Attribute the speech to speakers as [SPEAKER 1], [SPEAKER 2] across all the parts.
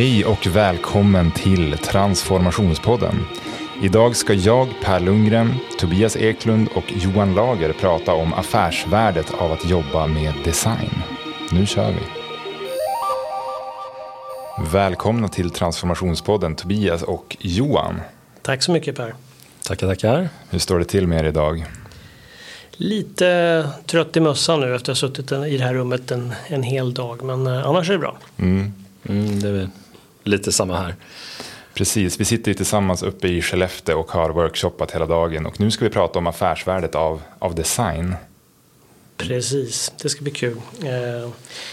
[SPEAKER 1] Hej och välkommen till Transformationspodden. Idag ska jag, Per Lundgren, Tobias Eklund och Johan Lager prata om affärsvärdet av att jobba med design. Nu kör vi! Välkomna till Transformationspodden Tobias och Johan.
[SPEAKER 2] Tack så mycket Per.
[SPEAKER 3] Tackar, tackar.
[SPEAKER 1] Hur står det till med er idag?
[SPEAKER 2] Lite trött i mössan nu efter att ha suttit i det här rummet en, en hel dag. Men eh, annars är det bra.
[SPEAKER 1] Mm.
[SPEAKER 3] Mm, det är lite samma här.
[SPEAKER 1] Precis, vi sitter ju tillsammans uppe i Skellefteå och har workshoppat hela dagen. Och nu ska vi prata om affärsvärdet av, av design.
[SPEAKER 2] Precis, det ska bli kul. Eh,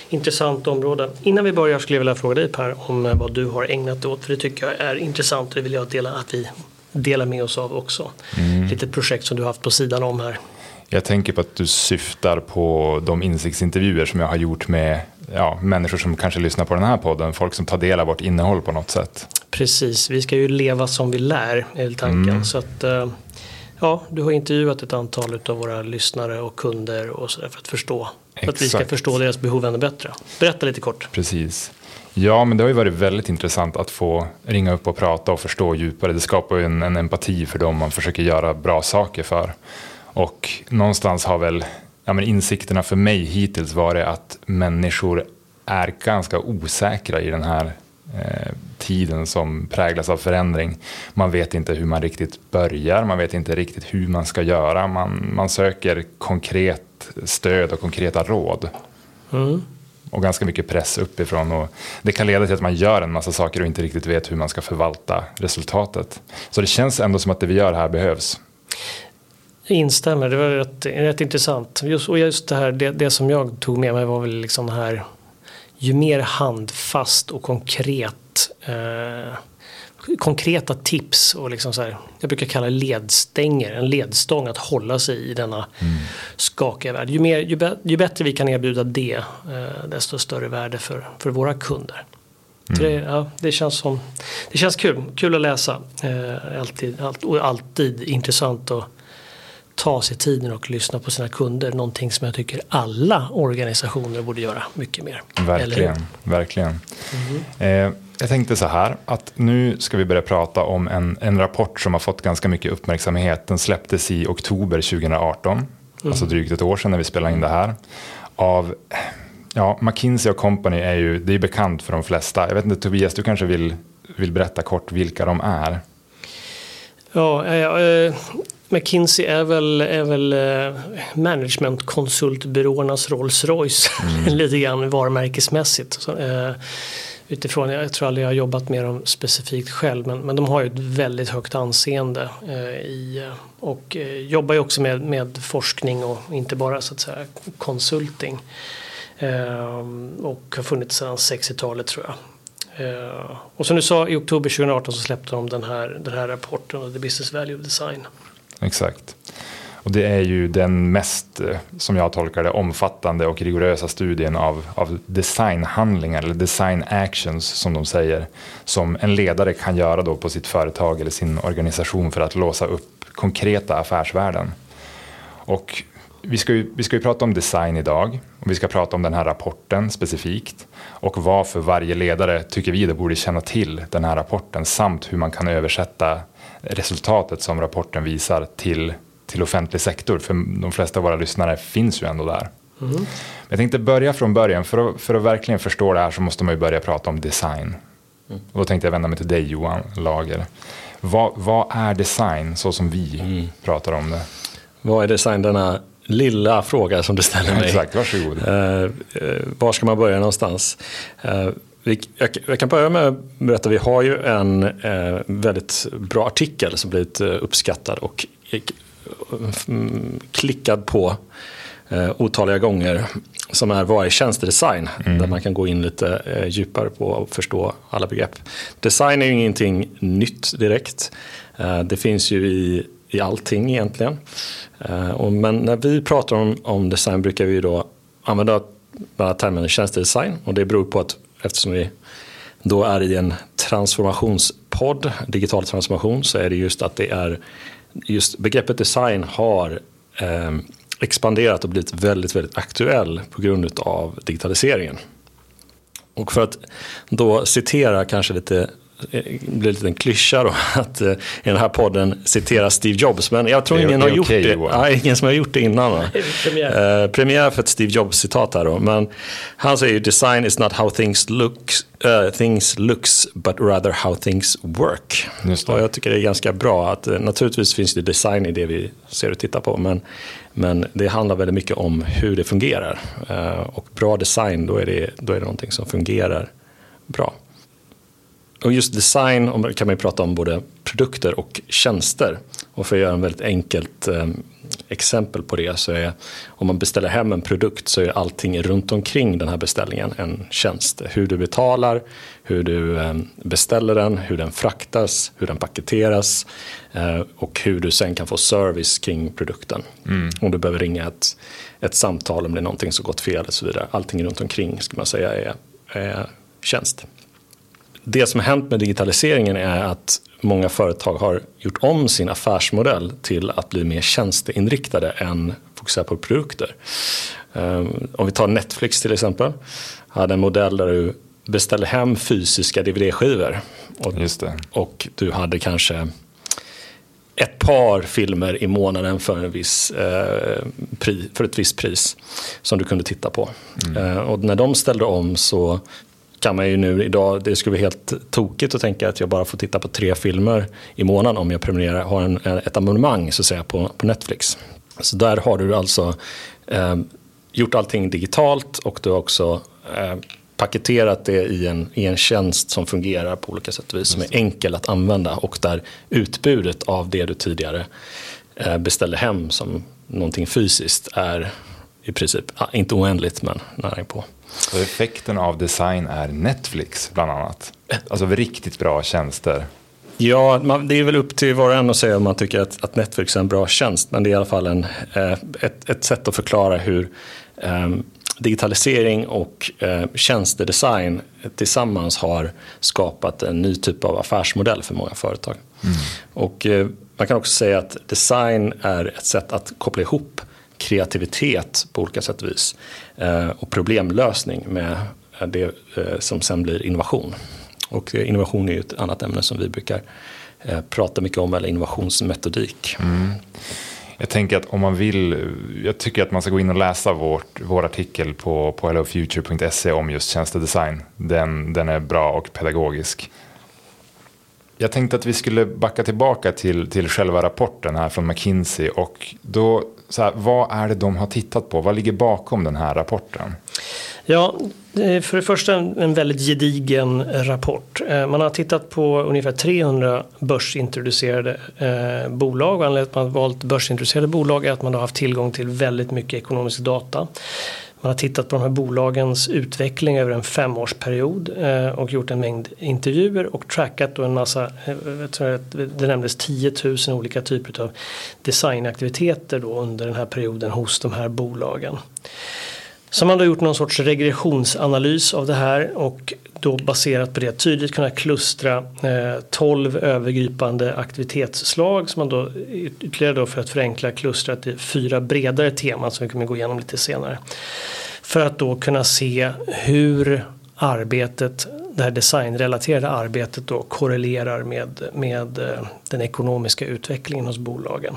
[SPEAKER 2] intressant område. Innan vi börjar skulle jag vilja fråga dig Per om eh, vad du har ägnat dig åt. För det tycker jag är intressant och det vill jag dela, att vi delar med oss av också. Mm. Lite projekt som du har haft på sidan om här.
[SPEAKER 1] Jag tänker på att du syftar på de insiktsintervjuer som jag har gjort med ja, människor som kanske lyssnar på den här podden. Folk som tar del av vårt innehåll på något sätt.
[SPEAKER 2] Precis, vi ska ju leva som vi lär är tanken. Mm. Så att, eh, ja, du har intervjuat ett antal av våra lyssnare och kunder och så för att förstå. För att vi ska förstå deras behov ännu bättre. Berätta lite kort.
[SPEAKER 1] Precis. Ja, men det har ju varit väldigt intressant att få ringa upp och prata och förstå djupare. Det skapar ju en, en empati för dem man försöker göra bra saker för. Och någonstans har väl ja, men insikterna för mig hittills varit att människor är ganska osäkra i den här eh, tiden som präglas av förändring. Man vet inte hur man riktigt börjar, man vet inte riktigt hur man ska göra. Man, man söker konkret stöd och konkreta råd. Mm. Och ganska mycket press uppifrån. Och det kan leda till att man gör en massa saker och inte riktigt vet hur man ska förvalta resultatet. Så det känns ändå som att det vi gör här behövs.
[SPEAKER 2] Instämmer, det var rätt, rätt intressant. Just, och just det här, det, det, som jag tog med mig var väl liksom här, ju mer handfast och konkret eh, konkreta tips och liksom så här, jag brukar kalla det ledstänger, en ledstång att hålla sig i denna mm. skakiga värld. Ju, mer, ju, ju, bättre vi kan erbjuda det, eh, desto större värde för, för våra kunder. Mm. Det, ja, det, känns som, det känns kul, kul att läsa. Eh, alltid, all, och alltid intressant att ta sig tiden och lyssna på sina kunder. Någonting som jag tycker alla organisationer borde göra mycket mer.
[SPEAKER 1] Verkligen, verkligen. Mm. Eh, jag tänkte så här att nu ska vi börja prata om en, en rapport som har fått ganska mycket uppmärksamhet. Den släpptes i oktober 2018, mm. alltså drygt ett år sedan när vi spelade in det här. Av ja, McKinsey Company är ju det är bekant för de flesta. Jag vet inte Tobias, du kanske vill, vill berätta kort vilka de är?
[SPEAKER 2] Ja, äh, McKinsey är väl, är väl eh, managementkonsultbyråernas Rolls Royce mm. lite grann varumärkesmässigt. Så, eh, utifrån, jag tror aldrig jag har jobbat med dem specifikt själv men, men de har ju ett väldigt högt anseende eh, i, och eh, jobbar ju också med, med forskning och inte bara så att säga konsulting. Eh, och har funnits sedan 60-talet tror jag. Eh, och som du sa i oktober 2018 så släppte de den här, den här rapporten, The Business Value of Design.
[SPEAKER 1] Exakt. Och det är ju den mest, eh, som jag tolkar det, omfattande och rigorösa studien av, av designhandlingar eller design actions som de säger. Som en ledare kan göra då på sitt företag eller sin organisation för att låsa upp konkreta affärsvärden. Och vi ska, ju, vi ska ju prata om design idag och vi ska prata om den här rapporten specifikt och varför varje ledare tycker vi det borde känna till den här rapporten samt hur man kan översätta resultatet som rapporten visar till, till offentlig sektor. För de flesta av våra lyssnare finns ju ändå där. Mm. Jag tänkte börja från början. För att, för att verkligen förstå det här så måste man ju börja prata om design. Mm. Och då tänkte jag vända mig till dig Johan Lager. Vad, vad är design så som vi mm. pratar om det?
[SPEAKER 3] Vad är design denna lilla fråga som du ställer mig?
[SPEAKER 1] Exakt, varsågod.
[SPEAKER 3] Uh, uh, var ska man börja någonstans? Uh, jag kan börja med att berätta, vi har ju en eh, väldigt bra artikel som blivit eh, uppskattad och mm, klickad på eh, otaliga gånger som är Vad är tjänstedesign? Mm. Där man kan gå in lite djupare på och förstå alla begrepp. Design är ju ingenting nytt direkt. Det finns ju i, i allting egentligen. Eh, men när vi pratar om, om design brukar vi då använda termen tjänstedesign och det beror på att eftersom vi då är i en transformationspodd, digital transformation, så är det just att det är just begreppet design har eh, expanderat och blivit väldigt, väldigt aktuell på grund av digitaliseringen. Och för att då citera kanske lite blir lite en klyscha då att eh, i den här podden citera Steve Jobs. Men jag tror ingen har gjort det.
[SPEAKER 1] Johan.
[SPEAKER 3] Ingen som har gjort det innan.
[SPEAKER 2] Premiär.
[SPEAKER 3] Eh, premiär för ett Steve Jobs-citat här då. Men han säger ju design is not how things looks, eh, things looks but rather how things work.
[SPEAKER 1] Just det.
[SPEAKER 3] Och jag tycker det är ganska bra att eh, naturligtvis finns det design i det vi ser och tittar på. Men, men det handlar väldigt mycket om hur det fungerar. Eh, och bra design, då är, det, då är det någonting som fungerar bra. Och just design kan man ju prata om både produkter och tjänster. Och för att göra en väldigt enkelt eh, exempel på det så är om man beställer hem en produkt så är allting runt omkring den här beställningen en tjänst. Hur du betalar, hur du eh, beställer den, hur den fraktas, hur den paketeras eh, och hur du sen kan få service kring produkten. Om du behöver ringa ett, ett samtal om det är någonting som gått fel och så vidare. Allting runt omkring ska man säga är, är tjänst det som har hänt med digitaliseringen är att många företag har gjort om sin affärsmodell till att bli mer tjänsteinriktade än fokusera på produkter. Um, Om vi tar Netflix till exempel. Hade en modell där du beställde hem fysiska DVD-skivor. Och, och du hade kanske ett par filmer i månaden för, en viss, eh, pri, för ett visst pris som du kunde titta på. Eh, och när de ställde om så kan man ju nu idag, det skulle vara helt tokigt att tänka att jag bara får titta på tre filmer i månaden om jag prenumererar, har en, ett abonnemang så att säga på, på Netflix. Så där har du alltså eh, gjort allting digitalt och du har också eh, paketerat det i en, i en tjänst som fungerar på olika sätt och vis, som är enkel att använda och där utbudet av det du tidigare eh, beställde hem som någonting fysiskt är i princip, inte oändligt men nära på.
[SPEAKER 1] Så effekten av design är Netflix bland annat. Alltså riktigt bra tjänster.
[SPEAKER 3] Ja, man, det är väl upp till var och en att säga om man tycker att, att Netflix är en bra tjänst. Men det är i alla fall en, eh, ett, ett sätt att förklara hur eh, digitalisering och eh, tjänstedesign tillsammans har skapat en ny typ av affärsmodell för många företag. Och eh, man kan också säga att design är ett sätt att koppla ihop kreativitet på olika sätt och vis eh, och problemlösning med eh, det eh, som sen blir innovation. Och innovation är ju ett annat ämne som vi brukar prata mycket om, eller innovationsmetodik. Mm.
[SPEAKER 1] Jag tänker att om man vill, jag tycker att man ska gå in och läsa vårt, vår artikel på, på hellofuture.se om just tjänstedesign. Den, den är bra och pedagogisk. Jag tänkte att vi skulle backa tillbaka till, till själva rapporten här från McKinsey och då, så här, vad är det de har tittat på? Vad ligger bakom den här rapporten?
[SPEAKER 2] Ja, för det första en, väldigt gedigen eh, rapport. Eh, man har tittat på ungefär 300 börsintroducerade eh, bolag. Och Anledningen till att man har valt börsintroducerade bolag är att man har haft tillgång till väldigt mycket ekonomisk data. Man har tittat på de här bolagens utveckling över en femårsperiod eh, och gjort en mängd intervjuer och trackat då en massa, eh, jag tror att det nämndes 10 000 olika typer av designaktiviteter då under den här perioden hos de här bolagen. Så man har gjort någon sorts regressionsanalys av det här och då baserat på det tydligt kunna klustra eh, 12 övergripande aktivitetsslag som man då ytterligare då för att förenkla klustrat till fyra bredare teman som vi kommer gå igenom lite senare. För att då kunna se hur arbetet, det här designrelaterade arbetet då korrelerar med, med eh, den ekonomiska utvecklingen hos bolagen.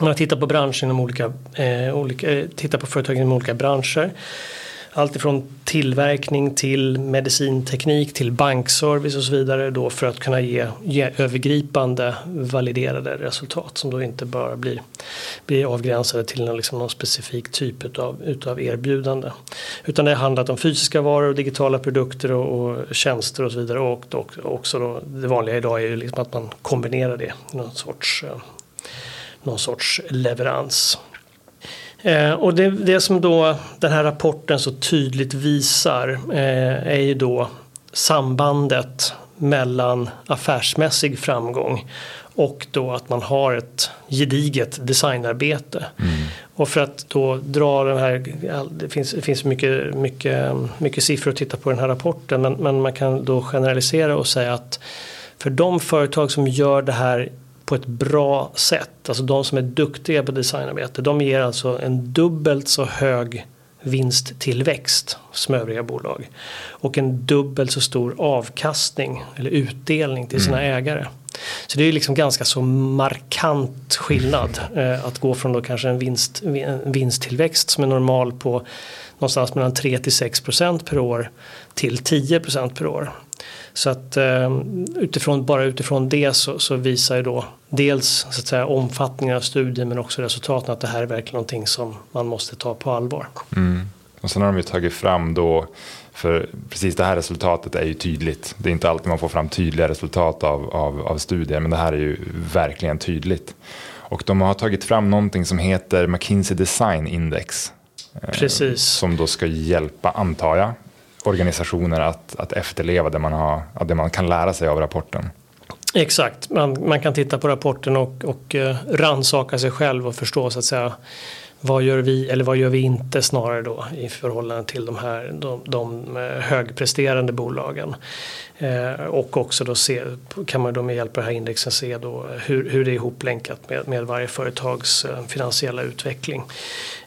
[SPEAKER 2] Man har tittat på branscher inom olika, eh, olika eh, tittat på företag inom olika branscher. Allt ifrån tillverkning till medicinteknik till bankservice och så vidare då för att kunna ge, ge övergripande validerade resultat som då inte bara blir, blir avgränsade till någon, liksom någon specifik typ utav, utav erbjudande. Utan det har handlat om fysiska varor och digitala produkter och, och tjänster och så vidare och, och också då, det vanliga idag är ju liksom att man kombinerar det i någon sorts eh, någon sorts leverans. Eh, och det, det som då den här rapporten så tydligt visar eh, är ju då sambandet mellan affärsmässig framgång och då att man har ett gediget designarbete. Och för att då dra den här, det finns, det finns mycket, mycket, mycket siffror att titta på i den här rapporten men, men man kan då generalisera och säga att för de företag som gör det här på ett bra sätt, alltså de som är duktiga på designarbete, de ger alltså en dubbelt så hög vinsttillväxt som övriga bolag. Och en dubbelt så stor avkastning eller utdelning till sina mm. ägare. Så det är liksom ganska så markant skillnad eh, att gå från då kanske en, vinst, en vinsttillväxt som är normal på någonstans mellan 3 till 6 procent per år till 10 procent per år. Så att eh, utifrån, bara utifrån det så, så, visar ju då dels så att säga, omfattningen av studien men också resultaten att det här är verkligen någonting som man måste ta på allvar.
[SPEAKER 1] Mm. Och sen har de ju tagit fram då för precis det här resultatet är ju tydligt. Det är inte alltid man får fram tydliga resultat av, av, av studier, men det här är ju verkligen tydligt. Och de har tagit fram någonting som heter McKinsey Design Index.
[SPEAKER 2] Eh, Precis.
[SPEAKER 1] som då ska hjälpa, antar jag, organisationer att, att efterleva det man, har, det man kan lära sig av rapporten.
[SPEAKER 2] Exakt, man, man kan titta på rapporten och, och uh, ransaka sig själv och förstå så att säga vad gör vi eller vad gör vi inte snarare då i förhållande till de här de, de eh, högpresterande bolagen. Eh, och också då se, kan man då med hjälp av det här indexen se då hur, hur det är ihoplänkat med, med varje företags eh, finansiella utveckling.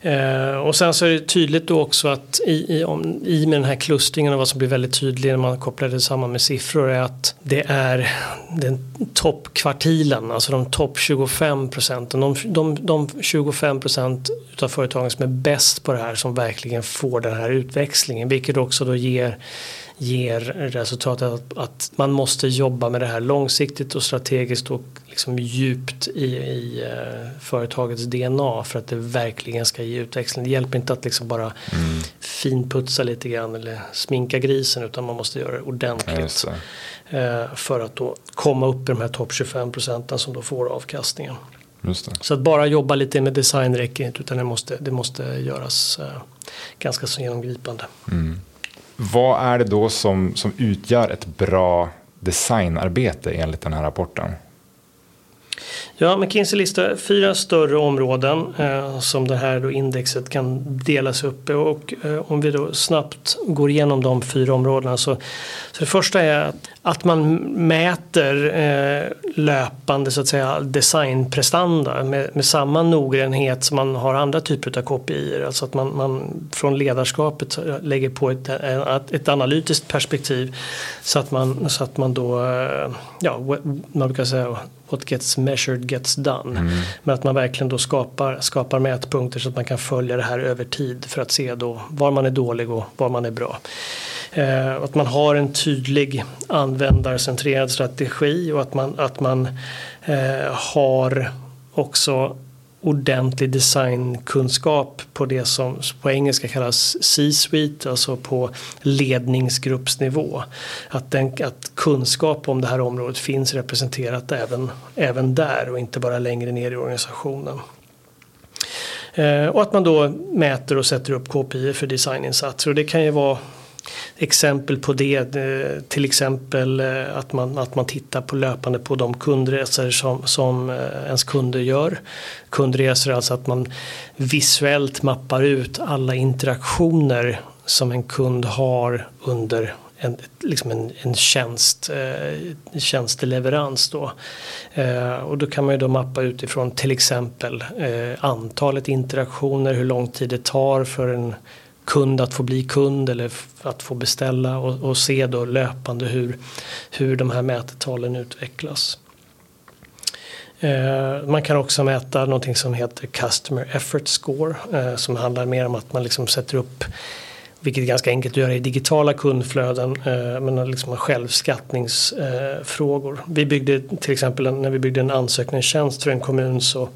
[SPEAKER 2] Eh, och sen så är det tydligt då också att i, i, om, i med den här klustringen och vad som blir väldigt tydligt när man kopplar det samman med siffror är att det är den toppkvartilen, alltså de topp 25 procenten, de, de, de 25 procent utav företagen som är bäst på det här som verkligen får den här utväxlingen vilket också då ger ger resultatet att, att, man måste jobba med det här långsiktigt och strategiskt och liksom djupt i, i uh, företagets DNA för att det verkligen ska ge utväxling. Det hjälper inte att liksom bara mm. finputsa lite grann eller sminka grisen utan man måste göra det ordentligt. Uh, för att då komma upp i de här topp 25 procenten som då får avkastningen. Så att bara jobba lite med design räcker inte utan det måste, det måste göras uh, ganska så genomgripande.
[SPEAKER 1] Mm. Vad är det då som, som utgör ett bra designarbete enligt den här rapporten?
[SPEAKER 2] Ja, McKinsey listar fyra större områden eh, som det här då indexet kan delas upp i. Och eh, om vi då snabbt går igenom de fyra områdena så, så det första är att, att man mäter eh, löpande så att säga designprestanda med, med samma noggrannhet som man har andra typer av KPI. Alltså att man, man från ledarskapet lägger på ett, ett, analytiskt perspektiv så att man, så att man då, eh, ja, man brukar säga what gets measured gets done. Mm. Men att man verkligen då skapar, skapar mätpunkter så att man kan följa det här över tid för att se då var man är dålig och var man är bra. Eh, att man har en tydlig användarcentrerad strategi och att man, att man eh, har också ordentlig designkunskap på det som på engelska kallas C-suite, alltså på ledningsgruppsnivå. Att, den, att kunskap om det här området finns representerat även, även där och inte bara längre ner i organisationen. Eh, och att man då mäter och sätter upp KPI för designinsatser och det kan ju vara exempel på det. Eh, till exempel eh, att man, att man tittar på löpande på de kundresor som, som eh, ens kunder gör. Kundresor alltså att man visuellt mappar ut alla interaktioner som en kund har under en, liksom en, en tjänst, eh, tjänsteleverans då. Eh, och då kan man ju då mappa utifrån till exempel eh, antalet interaktioner, hur lång tid det tar för en kund att få bli kund eller att få beställa och, och se då löpande hur, hur de här mätetalen utvecklas. Eh, man kan också mäta någonting som heter Customer Effort Score eh, som handlar mer om att man liksom sätter upp vilket är ganska enkelt att göra i digitala kundflöden eh, men liksom självskattningsfrågor. Vi byggde till exempel när vi byggde en ansökningstjänst för en kommun så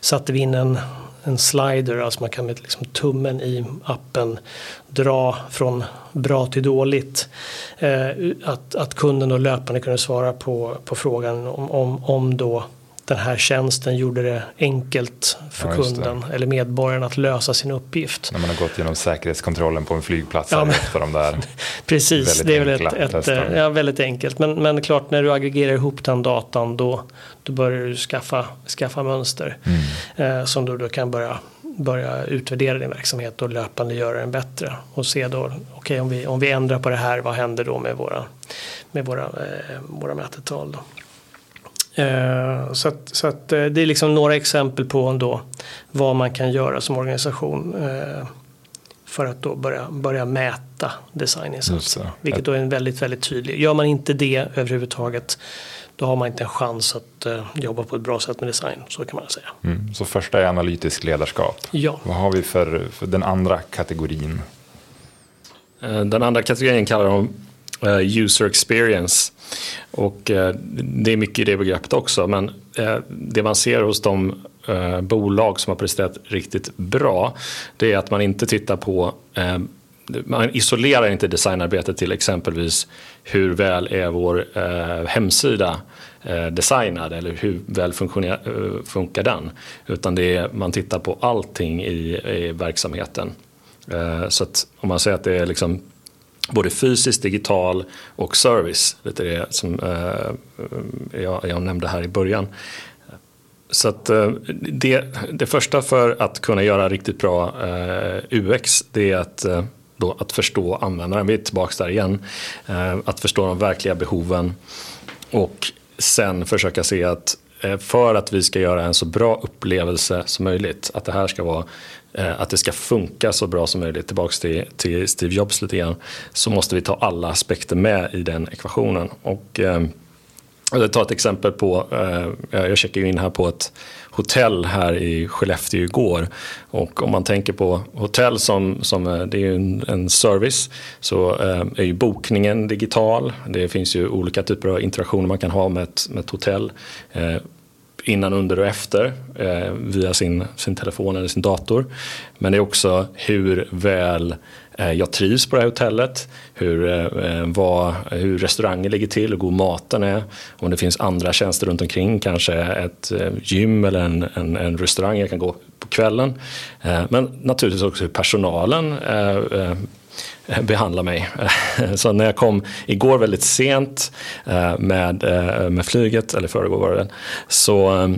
[SPEAKER 2] satte vi in en en slider, alltså man kan med liksom tummen i appen dra från bra till dåligt. Eh, att, att kunden då löpande kunde svara på, på frågan om, om, om då den här tjänsten gjorde det enkelt för ja, kunden eller medborgaren att lösa sin uppgift.
[SPEAKER 1] När man har gått igenom säkerhetskontrollen på en flygplats. Ja, men, de där
[SPEAKER 2] precis, det är väl ett, ett ja, väldigt enkelt. Men, men klart när du aggregerar ihop den datan då, då börjar du skaffa, skaffa mönster. Mm. Eh, som du då kan börja börja utvärdera din verksamhet och löpande göra den bättre. Och se då, okej okay, om, vi, om vi ändrar på det här, vad händer då med våra, med våra, eh, våra mätetal? Då? Eh, så att, så att eh, det är liksom några exempel på ändå vad man kan göra som organisation eh, för att då börja, börja mäta designinsatser. Vilket då är en väldigt, väldigt tydlig. Gör man inte det överhuvudtaget då har man inte en chans att jobba på ett bra sätt med design. Så kan man säga.
[SPEAKER 1] Mm. Så första är analytisk ledarskap.
[SPEAKER 2] Ja.
[SPEAKER 1] Vad har vi för, för den andra kategorin?
[SPEAKER 3] Den andra kategorin kallar de user experience. Och eh, det är mycket i det begreppet också. Men eh, det man ser hos de eh, bolag som har presterat riktigt bra. Det är att man inte tittar på man isolerar inte designarbetet till exempelvis hur väl är vår hemsida designad eller hur väl funkar den. Utan det är, man tittar på allting i, i verksamheten. Så att om man säger att det är liksom både fysiskt, digital och service. Lite det som eh, eh, jag, jag nämnde här i början. Så att eh, det, det första för att kunna göra riktigt bra eh, UX det är att, eh, då, att förstå användaren. Vi är tillbaka där igen. Eh, att förstå de verkliga behoven och sen försöka se att eh, för att vi ska göra en så bra upplevelse som möjligt, att det här ska vara Eh, att det ska funka så bra som möjligt, tillbaks till, till Steve Jobs lite grann, så måste vi ta alla aspekter med i den ekvationen. Och, eh, jag tar ett exempel på, eh, jag checkade in här på ett hotell här i Skellefteå igår. Och om man tänker på hotell som, som eh, det är ju en, en service så eh, är ju bokningen digital. Det finns ju olika typer av interaktioner man kan ha med ett, med ett hotell. Eh, Innan, under och efter eh, via sin, sin telefon eller sin dator. Men det är också hur väl eh, jag trivs på det här hotellet, hur, eh, vad, hur restaurangen ligger till, hur god maten är, om det finns andra tjänster runt omkring, kanske ett eh, gym eller en, en, en restaurang jag kan gå på kvällen. Eh, men naturligtvis också hur personalen eh, Eh, behandla mig. Så när jag kom igår väldigt sent eh, med, eh, med flyget, eller föregår var det så,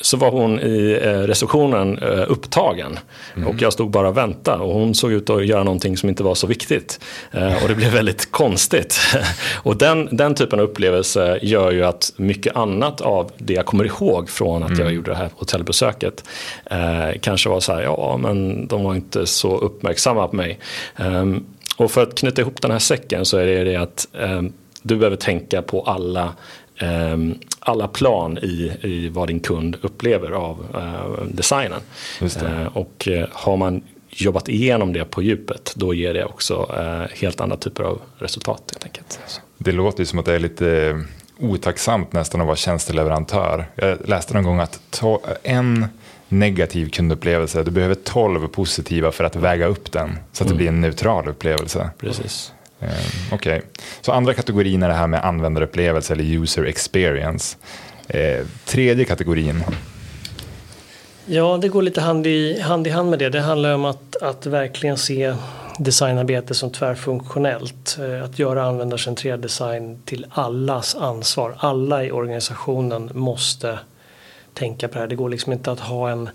[SPEAKER 3] så var hon i receptionen upptagen. Mm. Och jag stod bara och väntade och hon såg ut att göra någonting som inte var så viktigt. Och det blev väldigt konstigt. Och den, den typen av upplevelse gör ju att mycket annat av det jag kommer ihåg från att mm. jag gjorde det här hotellbesöket eh, kanske var så här, ja men de var inte så uppmärksamma på mig. Um, och för att knyta ihop den här säcken så är det det att um, du behöver tänka på alla alla plan i, i vad din kund upplever av uh, designen. Uh, och uh, har man jobbat igenom det på djupet då ger det också helt andra typer av resultat. Helt enkelt.
[SPEAKER 1] Det låter ju som att det är lite otacksamt nästan att vara tjänsteleverantör. Jag läste någon gång att en negativ kundupplevelse, du behöver tolv positiva för att väga upp den så att det blir en neutral upplevelse.
[SPEAKER 3] Precis.
[SPEAKER 1] Eh, Okej, okay. så andra kategorin är det här med användarupplevelse eller user experience. Eh, tredje kategorin.
[SPEAKER 2] Ja, det går lite hand i, hand i hand med det. Det handlar om att, att verkligen se designarbete som tvärfunktionellt. Eh, att göra användarcentrerad design till allas ansvar. Alla i organisationen måste tänka på det här. Det går liksom inte att ha en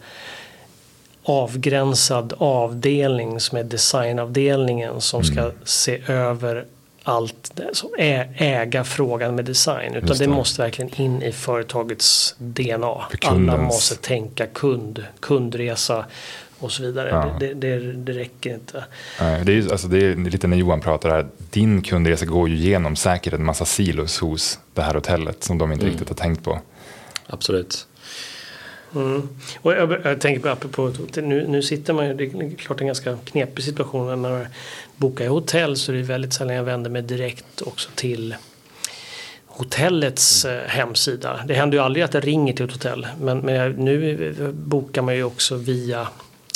[SPEAKER 2] avgränsad avdelning som är designavdelningen som ska mm. se över allt, som äga frågan med design. Utan det. det. måste verkligen in i företagets DNA. Alla måste tänka kund, kundresa och så vidare. Ja. Det, det, det, räcker inte.
[SPEAKER 1] Det, är, alltså, det är lite när Johan pratar här. Din kundresa går ju igenom säkert en massa silos hos det här hotellet som de inte mm. riktigt har tänkt på.
[SPEAKER 3] Absolut.
[SPEAKER 2] Mm. Och jag, jag, tänker på, apropå, nu, nu sitter man ju, det är klart en ganska knepig situation när man bokar i hotell så är det väldigt sällan jag vänder mig direkt också till hotellets mm. hemsida. Det händer ju aldrig att jag ringer till ett hotell men, men nu bokar man ju också via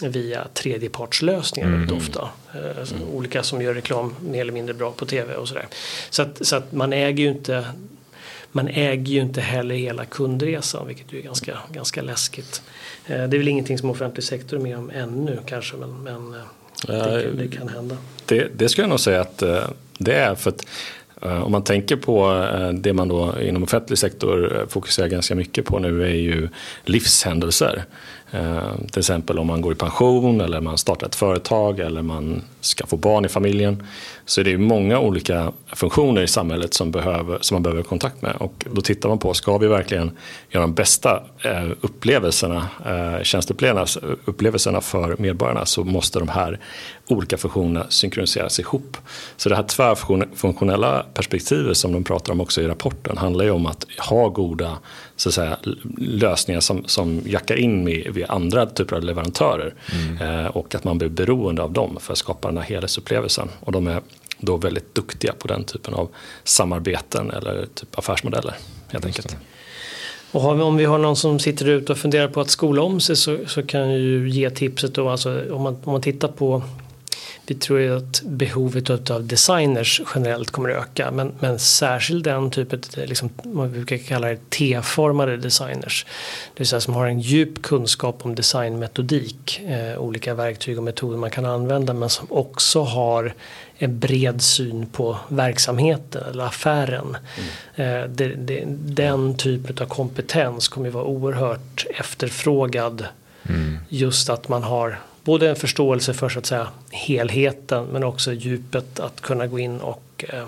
[SPEAKER 2] via tredjepartslösningar mm. väldigt ofta. Eh, mm. Olika som gör reklam mer eller mindre bra på tv och sådär. Så att, så att man äger ju inte man äger ju inte heller hela kundresan vilket ju är ganska, ganska läskigt. Eh, det är väl ingenting som offentlig sektor är med om ännu kanske men, men eh, det, det, kan hända.
[SPEAKER 3] Det, det skulle jag nog säga att eh, det är för att om man tänker på det man då inom offentlig sektor fokuserar ganska mycket på nu är ju livshändelser. Eh, till exempel om man går i pension eller man startar ett företag eller man ska få barn i familjen. Så är det många olika funktioner i samhället som, behöver, som man behöver kontakt med. Och då tittar man på, ska vi verkligen göra de bästa eh, upplevelserna, eh, tjänsteupplevelserna för medborgarna så måste de här olika funktionerna synkroniseras ihop. Så det här tvärfunktionella perspektivet som de pratar om också i rapporten handlar ju om att ha goda så att säga, lösningar som, som jackar in med, med andra typer av leverantörer. Mm. Eh, och att man blir beroende av dem för att skapa den här helhetsupplevelsen. Och de är då väldigt duktiga på den typen av samarbeten eller typ affärsmodeller. Helt enkelt.
[SPEAKER 2] Och om vi har någon som sitter ute och funderar på att skola om sig så, så kan ju ge tipset då, alltså om man, om man tittar på vi tror ju att behovet av designers generellt kommer att öka men, men särskilt den typen, liksom, man brukar kalla det T-formade designers. Det vill säga som har en djup kunskap om designmetodik, eh, olika verktyg och metoder man kan använda men som också har en bred syn på verksamheten eller affären. Mm. Eh, det, det, den typen av kompetens kommer att vara oerhört efterfrågad. Mm. Just att man har både en förståelse för så att säga helheten men också djupet att kunna gå in och eh,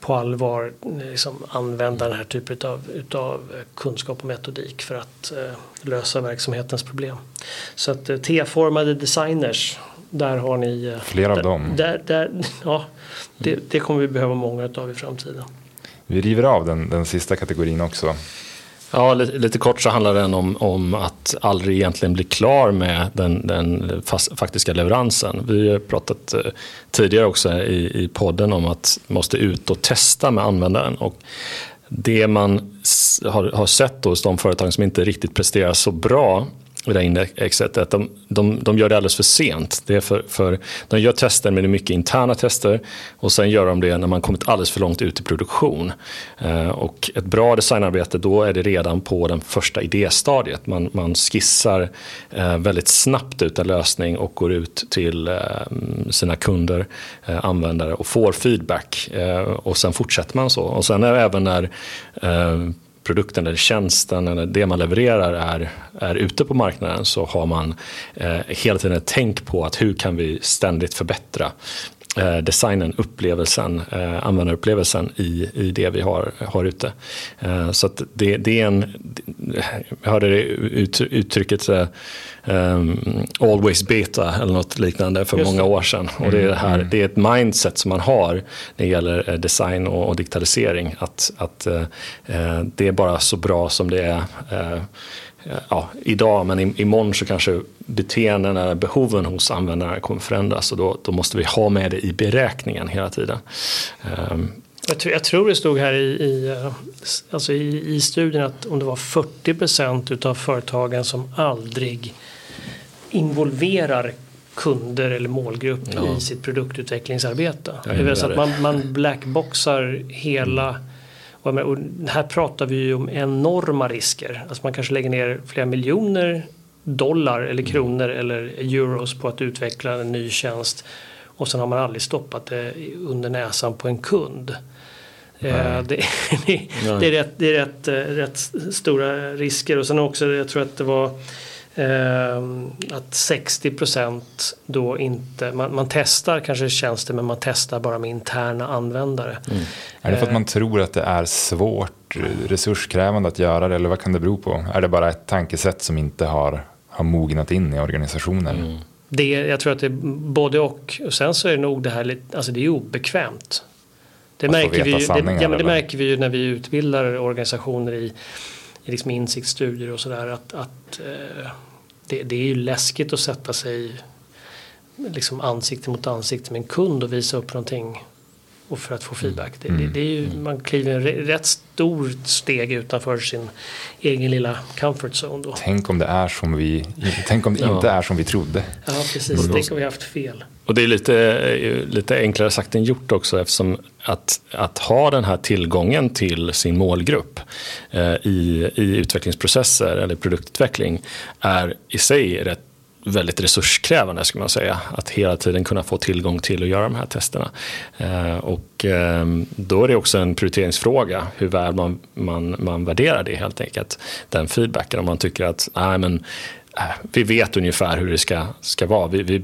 [SPEAKER 2] på allvar liksom, använda den här typen av utav kunskap och metodik för att eh, lösa verksamhetens problem. Så att eh, T-formade designers, där har ni...
[SPEAKER 1] Eh, Flera av dem.
[SPEAKER 2] Där, där, ja, det, det kommer vi behöva många av i framtiden.
[SPEAKER 1] Vi river av den, den sista kategorin också.
[SPEAKER 3] Ja, lite, lite, kort så handlar den om, om att aldrig egentligen bli klar med den, den fast, faktiska leveransen. Vi har pratat eh, tidigare också i, i podden om att man måste ut och testa med användaren. Och det man har, har sett hos de företag som inte riktigt presterar så bra i det här indexet att de, de, de gör det alldeles för sent. Det är för, för, de gör tester men det är mycket interna tester och sen gör de det när man kommit alldeles för långt ut i produktion. Eh, och ett bra designarbete då är det redan på den första idéstadiet. Man, man skissar eh, väldigt snabbt ut en lösning och går ut till eh, sina kunder, eh, användare och får feedback. Eh, och sen fortsätter man så. Och sen är det även när eh, produkten eller tjänsten eller det man levererar är, är ute på marknaden så har man eh, hela tiden ett tänk på att hur kan vi ständigt förbättra eh, designen, upplevelsen, eh, användarupplevelsen i, i det vi har, har ute. Eh, så att det, det är en, jag hörde det ut, uttrycket eh, um, always beta eller något liknande för Just många år sedan. Och det, är det, här, mm. det är ett mindset som man har när det gäller eh, design och, och digitalisering. Att, att uh, det är bara så bra som det är uh, ja, idag, men imorgon så kanske beteenden eller behoven hos användarna kommer förändras och då, då måste vi ha med det i beräkningen hela tiden. Um,
[SPEAKER 2] jag tror, jag tror det stod här i, i, alltså i, i studien att om det var 40 procent utav företagen som aldrig involverar kunder eller målgrupp ja. i sitt produktutvecklingsarbete. Det vill säga att man, man blackboxar hela mm. och här pratar vi ju om enorma risker. Alltså man kanske lägger ner flera miljoner dollar eller mm. kronor eller euros på att utveckla en ny tjänst och sen har man aldrig stoppat det under näsan på en kund. Eh, det, det, det, är, rätt, det är rätt, eh, rätt stora risker och sen också jag tror att det var att 60 procent då inte, man, man, testar kanske tjänster men man testar bara med interna användare. Mm.
[SPEAKER 1] Är det för att man tror att det är svårt, resurskrävande att göra det eller vad kan det bero på? Är det bara ett tankesätt som inte har, har mognat in i organisationen? Mm.
[SPEAKER 2] Det, jag tror att det är både och. och sen så är det nog det här lite, alltså det är obekvämt. Det märker, vi ju, det, ja, det märker vi ju när vi utbildar organisationer i i liksom insiktsstudier och sådär att, att eh, det, det, är ju läskigt att sätta sig liksom ansikte mot ansikte med en kund och visa upp någonting och för att få mm. feedback. Det, mm. det, det är ju, mm. man kliver en rätt stort steg utanför sin egen lilla comfort zone. Då.
[SPEAKER 1] Tänk om det är som vi, tänk om det ja. inte är som vi trodde.
[SPEAKER 2] Ja precis, tänk om vi haft fel.
[SPEAKER 3] Och det är lite, lite enklare sagt än gjort också eftersom att, att ha den här tillgången till sin målgrupp eh, i, i utvecklingsprocesser eller produktutveckling är i sig rätt väldigt resurskrävande skulle man säga. Att hela tiden kunna få tillgång till att göra de här testerna. Eh, och ehm, då är det också en prioriteringsfråga hur väl man, man, man värderar det helt enkelt. Den feedbacken om man tycker att nej, men eh, vi vet ungefär hur det ska, ska vara. Vi, vi,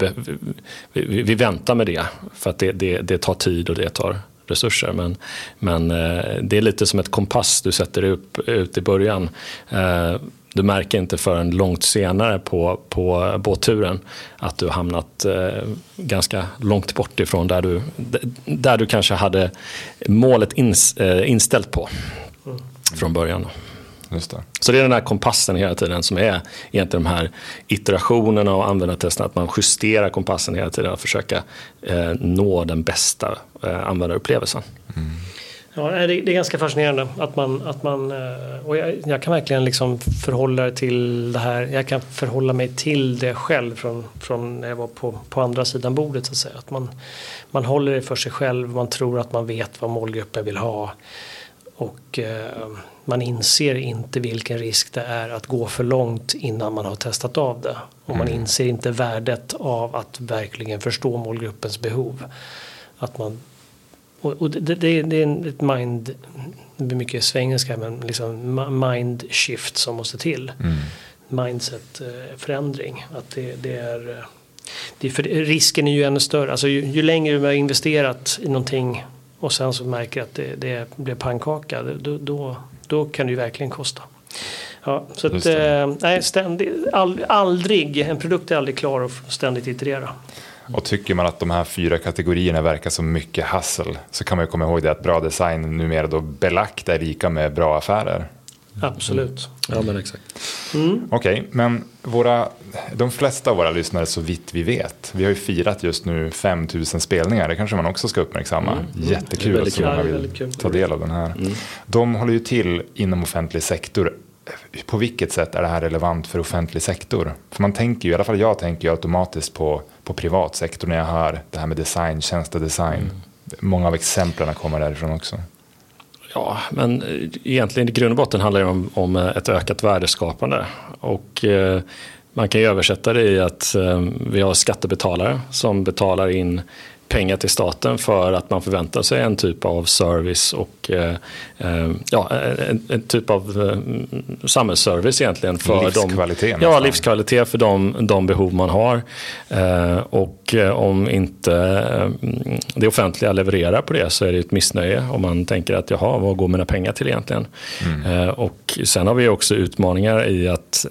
[SPEAKER 3] vi, vi väntar med det för att det, det, det, tar tid och det tar resurser. Men, men eh, det är lite som ett kompass du sätter upp ut i början. Du märker inte förrän långt senare på, på båtturen att du hamnat eh, ganska långt bort ifrån där du, där du kanske hade målet ins, eh, inställt på mm. från början.
[SPEAKER 1] Just det.
[SPEAKER 3] Så det är den här kompassen hela tiden som är egentligen de här iterationerna och användartesterna. Att man justerar kompassen hela tiden och försöka eh, nå den bästa eh, användarupplevelsen. Mm.
[SPEAKER 2] Ja, det, är ganska fascinerande att man, att man eh, och jag, jag, kan verkligen liksom förhålla det till det här. Jag kan förhålla mig till det själv från, från när jag var på, på andra sidan bordet så att säga. Att man, man håller det för sig själv, man tror att man vet vad målgruppen vill ha. Och eh, man inser inte vilken risk det är att gå för långt innan man har testat av det. Och man mm. inser inte värdet av att verkligen förstå målgruppens behov. Att man, och det, det, det är ett mind, det blir mycket svengelska men liksom mind shift som måste till. Mm. Mindset eh, förändring. Att det, det är, eh, det är för, risken är ju ännu större. Alltså ju, ju längre vi har investerat i någonting och sen så märker att det, det blir pannkaka. Då, då, då kan det ju verkligen kosta. Ja, så att, eh, nej, ständig, all, aldrig, en produkt är aldrig klar och ständigt iterera.
[SPEAKER 1] Och tycker man att de här fyra kategorierna verkar som mycket hassel så kan man ju komma ihåg det att bra design numera då belagt är lika med bra affärer.
[SPEAKER 2] Absolut.
[SPEAKER 3] Ja men exakt.
[SPEAKER 1] Mm. Okej, okay, men våra, de flesta av våra lyssnare så vitt vi vet. Vi har ju firat just nu 5000 spelningar. Det kanske man också ska uppmärksamma. Mm. mm. Jättekul att så många vill ta del av den här. Mm. De håller ju till inom offentlig sektor. På vilket sätt är det här relevant för offentlig sektor? För man tänker ju, i alla fall jag tänker ju automatiskt på, på privat sektor när jag hör det här med design, tjänstedesign. Mm. Många av exemplen kommer därifrån också.
[SPEAKER 3] Ja, men egentligen i grund och botten handlar det om, om ett ökat värdeskapande. Och eh, man kan ju översätta det i att eh, vi har skattebetalare som betalar in pengar till staten för att man förväntar sig en typ av service och eh, eh ja, en, en, typ av eh, samhällsservice egentligen. För
[SPEAKER 1] livskvalitet.
[SPEAKER 3] De, ja, livskvalitet för de, de behov man har. Eh, och eh, om inte eh, det offentliga levererar på det så är det ett missnöje om man tänker att jaha, vad går mina pengar till egentligen? Mm. och sen har vi också utmaningar i att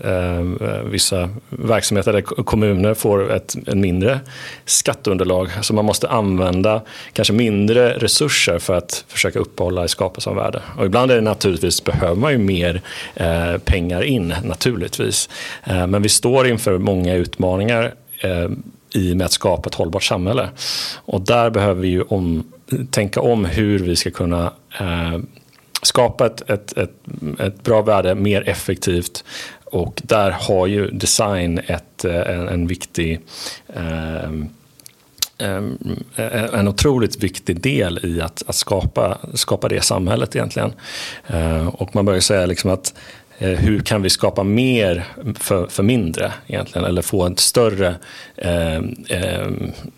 [SPEAKER 3] vissa verksamheter eller kommuner får ett, ett mindre skatteunderlag. Så man måste måste använda kanske mindre resurser för att försöka uppehålla skapa som värde. Och ibland är det naturligtvis, behöver man ju mer eh, pengar in naturligtvis. Eh, men vi står inför många utmaningar eh, i och med att skapa ett hållbart samhälle. Och där behöver vi ju om, tänka om hur vi ska kunna eh, skapa ett, ett, ett, ett, bra värde mer effektivt. Och där har ju design ett, eh, en, en viktig eh, en otroligt viktig del i att, att skapa, skapa det samhället egentligen. Ehm, och man börjar säga liksom att eh, hur kan vi skapa mer för, för mindre egentligen eller få en större eh, eh,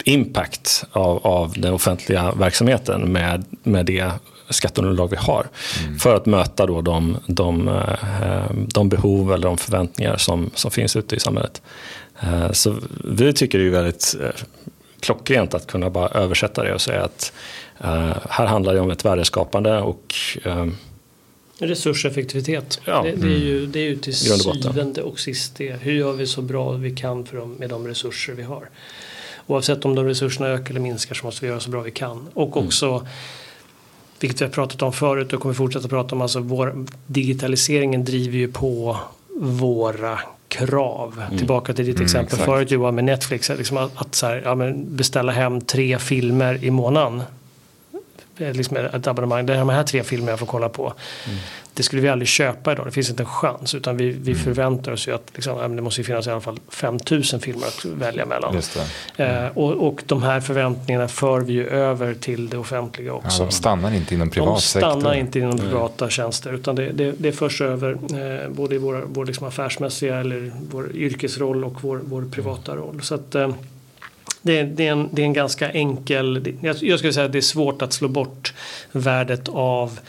[SPEAKER 3] impact av, av den offentliga verksamheten med, med det skatteunderlag vi har. Mm. För att möta då de, de, eh, de behov eller de förväntningar som, som finns ute i samhället. Eh, så vi tycker det är väldigt klockrent att kunna bara översätta det och säga att uh, här handlar det om ett värdeskapande och uh,
[SPEAKER 2] Resurseffektivitet. Ja. Det, det, är ju, det är ju till syvende och sist det. Hur gör vi så bra vi kan för dem, med de resurser vi har. Oavsett om de resurserna ökar eller minskar så måste vi göra så bra vi kan. Och mm. också mm. Vilket vi har pratat om förut och kommer fortsätta prata om. Alltså vår, digitaliseringen driver ju på våra krav. Mm. Tillbaka till ditt mm, exempel exakt. förut Johan med Netflix. Liksom att, att här, ja, beställa hem tre filmer i månaden. Liksom ett abonnemang. Det är de här tre filmerna jag får kolla på. Mm. Det skulle vi aldrig köpa idag. Det finns inte en chans. Utan vi, vi mm. förväntar oss ju att liksom, det måste finnas i alla fall 5000 filmer att välja mellan. Eh, och, och de här förväntningarna för vi ju över till det offentliga också.
[SPEAKER 1] Ja, de stannar inte inom privat sektor.
[SPEAKER 2] De stannar inte inom privata mm. tjänster. Utan det, det, det förs över eh, både i vår, vår liksom affärsmässiga eller vår yrkesroll och vår, vår privata roll. Så att, eh, det, det, är en, det är en ganska enkel, jag, jag skulle säga att det är svårt att slå bort värdet av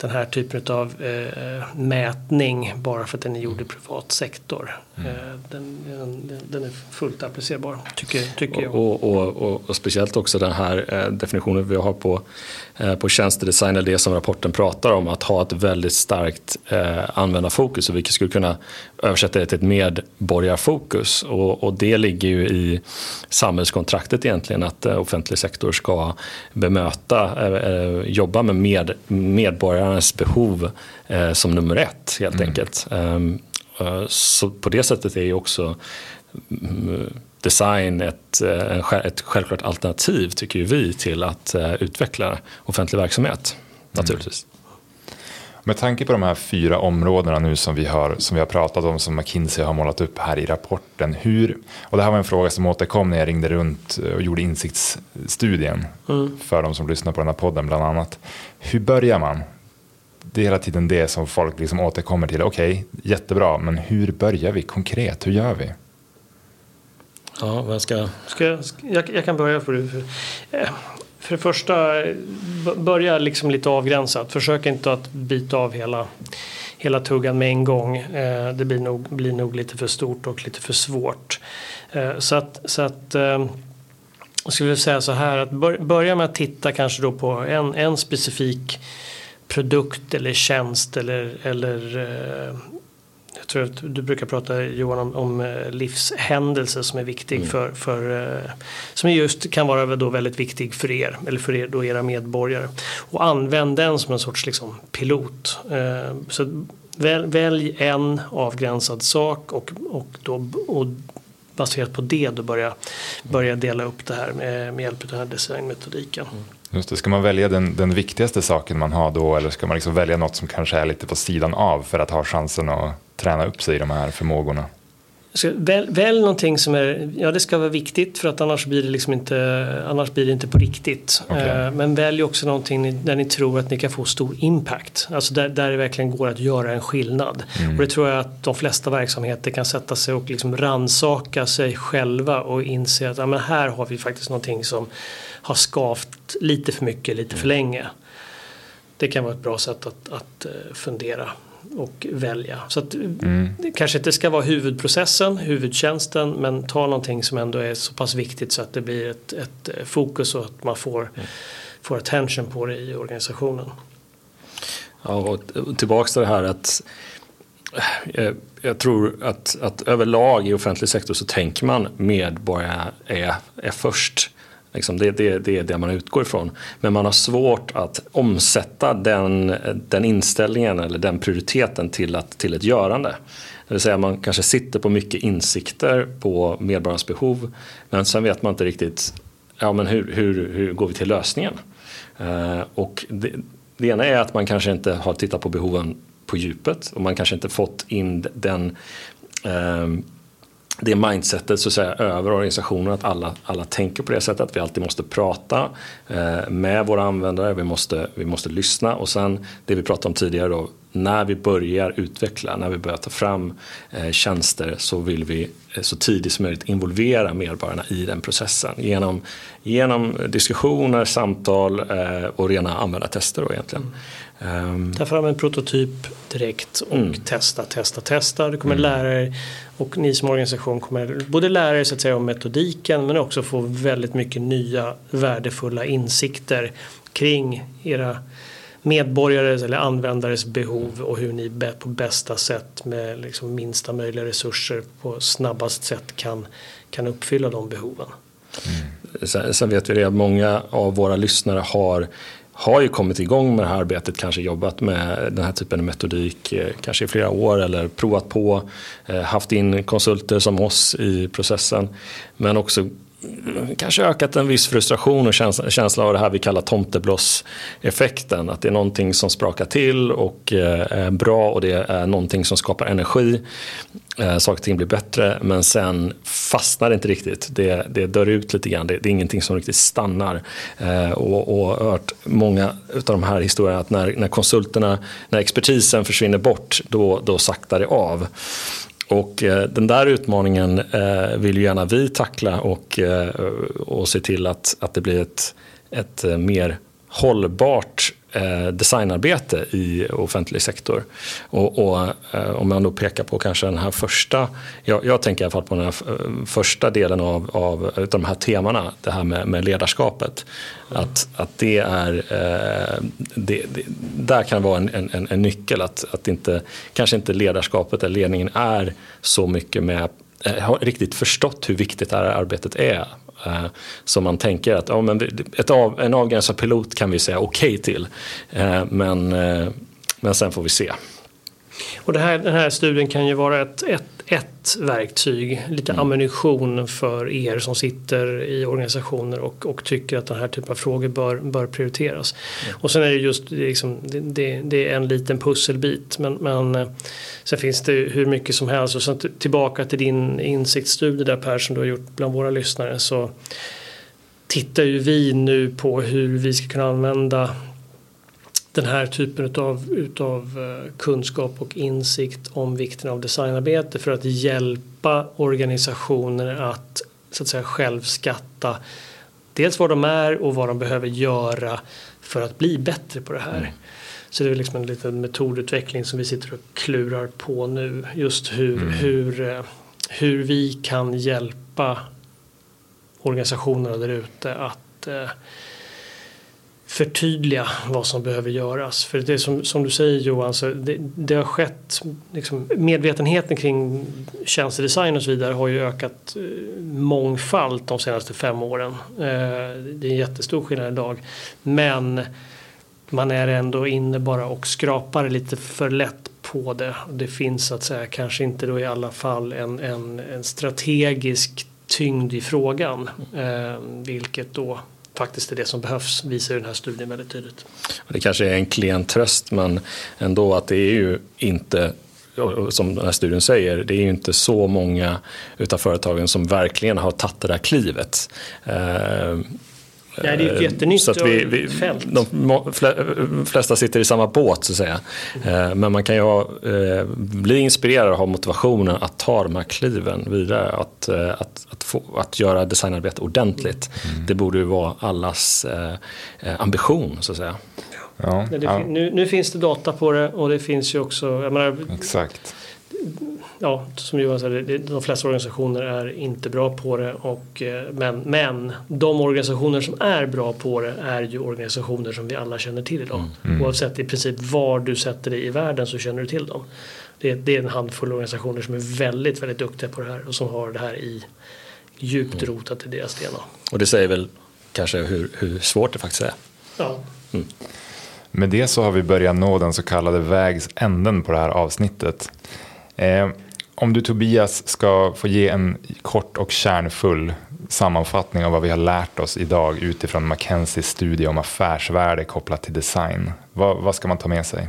[SPEAKER 2] den här typen av eh, mätning bara för att den är gjord i privat sektor. Mm. Eh, den, den, den, är fullt applicerbar tycker, tycker jag.
[SPEAKER 3] Och, och, och, och speciellt också den här eh, definitionen vi har på, på tjänstedesign, eller det som rapporten pratar om, att ha ett väldigt starkt eh, användarfokus, och vilket skulle kunna översätta det till ett medborgarfokus. Och, och det ligger ju i samhällskontraktet egentligen, att eh, offentlig sektor ska bemöta, eh, jobba med, med medborgarnas behov eh, som nummer ett helt mm. enkelt. Um, så på det sättet är ju också mm, design ett, eh, ett självklart alternativ tycker vi till att eh, utveckla offentlig verksamhet. Naturligtvis. Mm.
[SPEAKER 1] Med tanke på de här fyra områdena nu som vi har, som vi har pratat om, som McKinsey har målat upp här i rapporten. Hur, och det här var en fråga som återkom när jag ringde runt och gjorde insiktsstudien mm. för de som lyssnar på den här podden bland annat. Hur börjar man? Det är hela tiden det som folk liksom återkommer till. Okej, okay, jättebra, men hur börjar vi konkret? Hur gör vi?
[SPEAKER 3] Ja, vad ska...
[SPEAKER 2] ska jag, jag kan börja. För, för, eh, för det första, börja liksom lite avgränsat. Försök inte att bita av hela, hela tuggan med en gång. Eh, det blir nog, blir nog lite för stort och lite för svårt. Eh, så att, så att jag skulle säga så här att börja med att titta kanske då på en, en specifik produkt eller tjänst eller, eller tror att du brukar prata Johan om, om eh, livshändelse som är viktig mm. för, för eh, som just kan vara då väldigt viktig för er eller för er då era medborgare och använd den som en sorts liksom pilot. Eh, så väl, välj en avgränsad sak och, och, då, och baserat på det då börja, börja dela upp det här med, med hjälp av den här designmetodiken. Mm.
[SPEAKER 1] Just det, ska man välja den, den viktigaste saken man har då eller ska man liksom välja något som kanske är lite på sidan av för att ha chansen att träna upp sig i de här förmågorna?
[SPEAKER 2] Så väl, välj någonting som är, ja det ska vara viktigt för att annars blir det liksom inte, annars blir det inte på riktigt. Okay. Eh, men välj också någonting där ni tror att ni kan få stor impact. Alltså där, där det verkligen går att göra en skillnad. Mm. Och det tror jag att de flesta verksamheter kan sätta sig och liksom ransaka sig själva och inse att ja, men här har vi faktiskt någonting som har skavt lite för mycket, lite för länge. Det kan vara ett bra sätt att, att eh, fundera och välja. Så att mm. det kanske inte ska vara huvudprocessen, huvudtjänsten, men ta någonting som ändå är så pass viktigt så att det blir ett, ett eh, fokus och att man får, mm. får attention på det i organisationen.
[SPEAKER 3] Ja, och tillbaks till det här att jag, eh, jag tror att, att överlag i offentlig sektor så tänker man medborgarna är, är först. Liksom det, det, det är det man utgår ifrån. Men man har svårt att omsätta den, den inställningen eller den prioriteten till, att, till ett görande. Det vill säga man kanske sitter på mycket insikter på medborgarnas behov men sen vet man inte riktigt ja, men hur, hur, hur går vi till lösningen. Eh, och det, det ena är att man kanske inte har tittat på behoven på djupet och man kanske inte fått in den eh, det mindsetet så att säga, över organisationen, att alla, alla tänker på det sättet, att vi alltid måste prata eh, med våra användare, vi måste, vi måste lyssna. Och sen det vi pratade om tidigare då, när vi börjar utveckla, när vi börjar ta fram eh, tjänster så vill vi eh, så tidigt som möjligt involvera medborgarna i den processen genom, genom diskussioner, samtal eh, och rena användartester då egentligen. Mm.
[SPEAKER 2] Um, Ta fram en prototyp direkt och mm. testa, testa, testa. Du kommer mm. lära er och ni som organisation kommer både lära er så att säga, om metodiken men också få väldigt mycket nya värdefulla insikter kring era medborgares eller användares behov och hur ni på bästa sätt med liksom minsta möjliga resurser på snabbast sätt kan, kan uppfylla de behoven.
[SPEAKER 3] Mm. Sen, sen vet vi det att många av våra lyssnare har har ju kommit igång med det här arbetet, kanske jobbat med den här typen av metodik eh, kanske i flera år eller provat på, eh, haft in konsulter som oss i processen. Men också kanske ökat en viss frustration och känsla av det här vi kallar tomtebloss-effekten. Att det är någonting som sprakar till och eh, är bra och det är någonting som skapar energi. Eh, saker och ting blir bättre men sen fastnar det inte riktigt. Det, det dör ut lite grann. Det, det är ingenting som riktigt stannar. Eh, och, och hört många av de här historierna att när, när konsulterna, när expertisen försvinner bort då, då saktar det av. Och eh, den där utmaningen eh, vill ju gärna vi tackla och, eh, och se till att, att det blir ett, ett eh, mer hållbart eh, designarbete i offentlig sektor. Och, och eh, om man då pekar på kanske den här första, jag, jag tänker i alla fall på den här eh, första delen av, av, utav de här temana, det här med, med ledarskapet. Mm. Att, att det är, eh, det, det, där kan vara en, en, en nyckel, att, att inte, kanske inte ledarskapet eller ledningen är så mycket med eh, har riktigt förstått hur viktigt det här arbetet är. Eh, som man tänker att ja, men ett av, en avgränsad pilot kan vi säga okej okay till. Eh, men, eh, men sen får vi se.
[SPEAKER 2] Och det här, den här studien kan ju vara ett, ett, ett verktyg, lite mm. ammunition för er som sitter i organisationer och, och tycker att den här typen av frågor bör, bör prioriteras. Mm. Och sen är det just liksom, det, det, det, är en liten pusselbit men, men sen finns det hur mycket som helst. Och sen tillbaka till din insiktsstudie där Per som du har gjort bland våra lyssnare så tittar ju vi nu på hur vi ska kunna använda den här typen utav, utav eh, kunskap och insikt om vikten av designarbete för att hjälpa organisationer att så att säga självskatta dels vad de är och vad de behöver göra för att bli bättre på det här. Mm. Så det är liksom en liten metodutveckling som vi sitter och klurar på nu. Just hur, mm. hur, eh, hur vi kan hjälpa organisationerna där ute att eh, förtydliga vad som behöver göras. För det är som, som du säger Johan, så det, det har skett, liksom, medvetenheten kring tjänstedesign och så vidare har ju ökat eh, mångfalt de senaste fem åren. Eh, det är en jättestor skillnad idag. Men man är ändå inne bara och skrapar lite för lätt på det. Det finns så att säga kanske inte då i alla fall en, en, en strategisk tyngd i frågan. Eh, vilket då faktiskt är det som behövs visar den här studien väldigt tydligt.
[SPEAKER 3] Det kanske är en klen tröst men ändå att det är ju inte som den här studien säger, det är ju inte så många utav företagen som verkligen har tagit det där klivet.
[SPEAKER 2] Eh, Eh, Nej, det är ett jättenytt så att vi, vi, fält.
[SPEAKER 3] De flesta sitter i samma båt så att säga. Mm. Men man kan ju ha, eh, bli inspirerad och ha motivationen att ta de här kliven vidare. Att, eh, att, att, få, att göra designarbete ordentligt. Mm. Det borde ju vara allas ambition så att säga.
[SPEAKER 2] Ja, ja. Nu, nu, finns det data på det och det finns ju också, jag menar,
[SPEAKER 1] Exakt
[SPEAKER 2] ja, som Johan sa, de flesta organisationer är inte bra på det. Och, eh, men, men de organisationer som är bra på det är ju organisationer som vi alla känner till idag. Mm. mm. Oavsett i princip var du sätter dig i världen så känner du till dem. Det, det, är en handfull organisationer som är väldigt, väldigt duktiga på det här och som har det här i djupt mm. rotat i deras DNA.
[SPEAKER 3] Och det säger väl kanske hur, hur svårt det faktiskt är.
[SPEAKER 2] Ja. Mm.
[SPEAKER 1] Med det så har vi börjat nå den så kallade vägs änden på det här avsnittet. Eh, om du Tobias ska få ge en kort och kärnfull sammanfattning av vad vi har lärt oss idag utifrån Mackenzies studie om affärsvärde kopplat till design. Vad, vad, ska man ta med sig?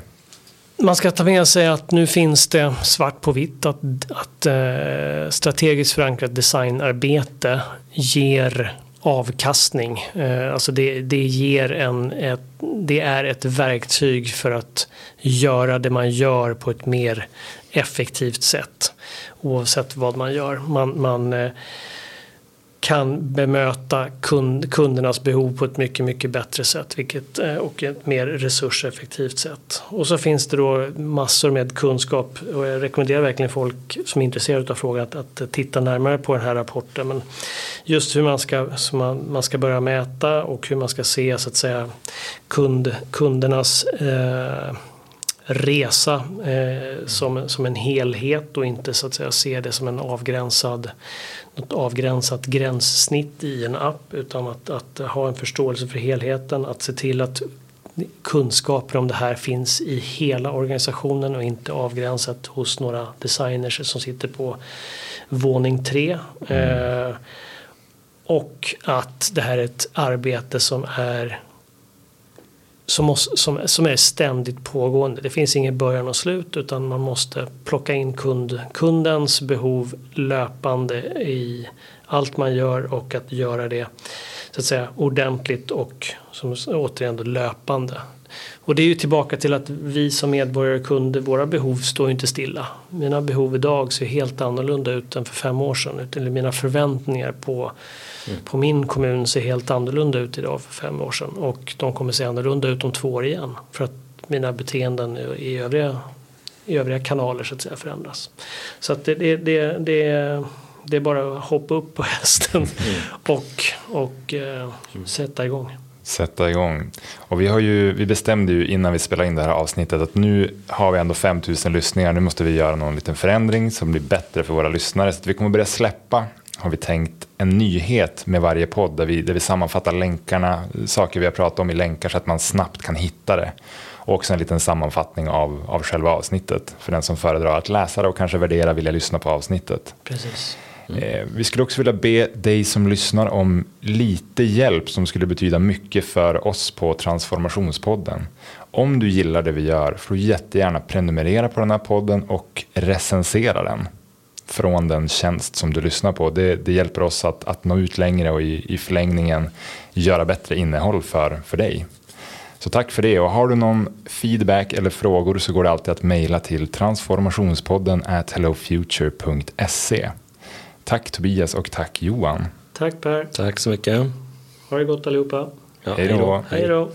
[SPEAKER 2] Man ska ta med sig att nu finns det svart på vitt att, att eh, strategiskt förankrat designarbete ger avkastning. Eh, alltså det, det, ger en, ett, det är ett verktyg för att göra det man gör på ett mer effektivt sätt. Oavsett vad man gör. Man, man eh, kan bemöta kund, kundernas behov på ett mycket, mycket bättre sätt vilket, eh, och ett mer resurseffektivt sätt. Och så finns det då massor med kunskap och jag rekommenderar verkligen folk som är intresserade av frågan att, att titta närmare på den här rapporten. Men just hur man ska, man, man ska börja mäta och hur man ska se så att säga kund, kundernas eh, resa eh, som, som en helhet och inte så att säga se det som en avgränsad något avgränsat gränssnitt i en app utan att, att ha en förståelse för helheten, att se till att kunskaper om det här finns i hela organisationen och inte avgränsat hos några designers som sitter på våning tre. Mm. Eh, och att det här är ett arbete som är som, måste, som, som är ständigt pågående. Det finns ingen början och slut utan man måste plocka in kund, kundens behov löpande i allt man gör och att göra det så att säga ordentligt och som återigen då löpande. Och det är ju tillbaka till att vi som medborgare och kunder, våra behov står ju inte stilla. Mina behov idag ser helt annorlunda ut än för fem år sedan. Eller mina förväntningar på, mm. på min kommun ser helt annorlunda ut idag för fem år sedan. Och de kommer se annorlunda ut om två år igen. För att mina beteenden i övriga, i övriga kanaler så att säga förändras. Så att det, det, det, det det är bara att hoppa upp på hästen mm. och, och eh, sätta igång.
[SPEAKER 1] Sätta igång. Och vi, har ju, vi bestämde ju innan vi spelade in det här avsnittet att nu har vi ändå 5000 lyssningar. Nu måste vi göra någon liten förändring som blir bättre för våra lyssnare. Så vi kommer börja släppa, har vi tänkt, en nyhet med varje podd där vi, där vi sammanfattar länkarna, saker vi har pratat om i länkar så att man snabbt kan hitta det. Och också en liten sammanfattning av, av själva avsnittet för den som föredrar att läsa det och kanske värdera vilja lyssna på avsnittet.
[SPEAKER 2] Precis.
[SPEAKER 1] Mm. Vi skulle också vilja be dig som lyssnar om lite hjälp som skulle betyda mycket för oss på Transformationspodden. Om du gillar det vi gör får du jättegärna prenumerera på den här podden och recensera den från den tjänst som du lyssnar på. Det, det hjälper oss att, att nå ut längre och i, i förlängningen göra bättre innehåll för, för dig. Så tack för det och har du någon feedback eller frågor så går det alltid att mejla till transformationspodden at hellofuture.se. Tack Tobias och tack Johan.
[SPEAKER 2] Tack Per.
[SPEAKER 3] Tack så mycket.
[SPEAKER 2] Ha det gott allihopa.
[SPEAKER 1] Ja, hej då.
[SPEAKER 2] Hej då.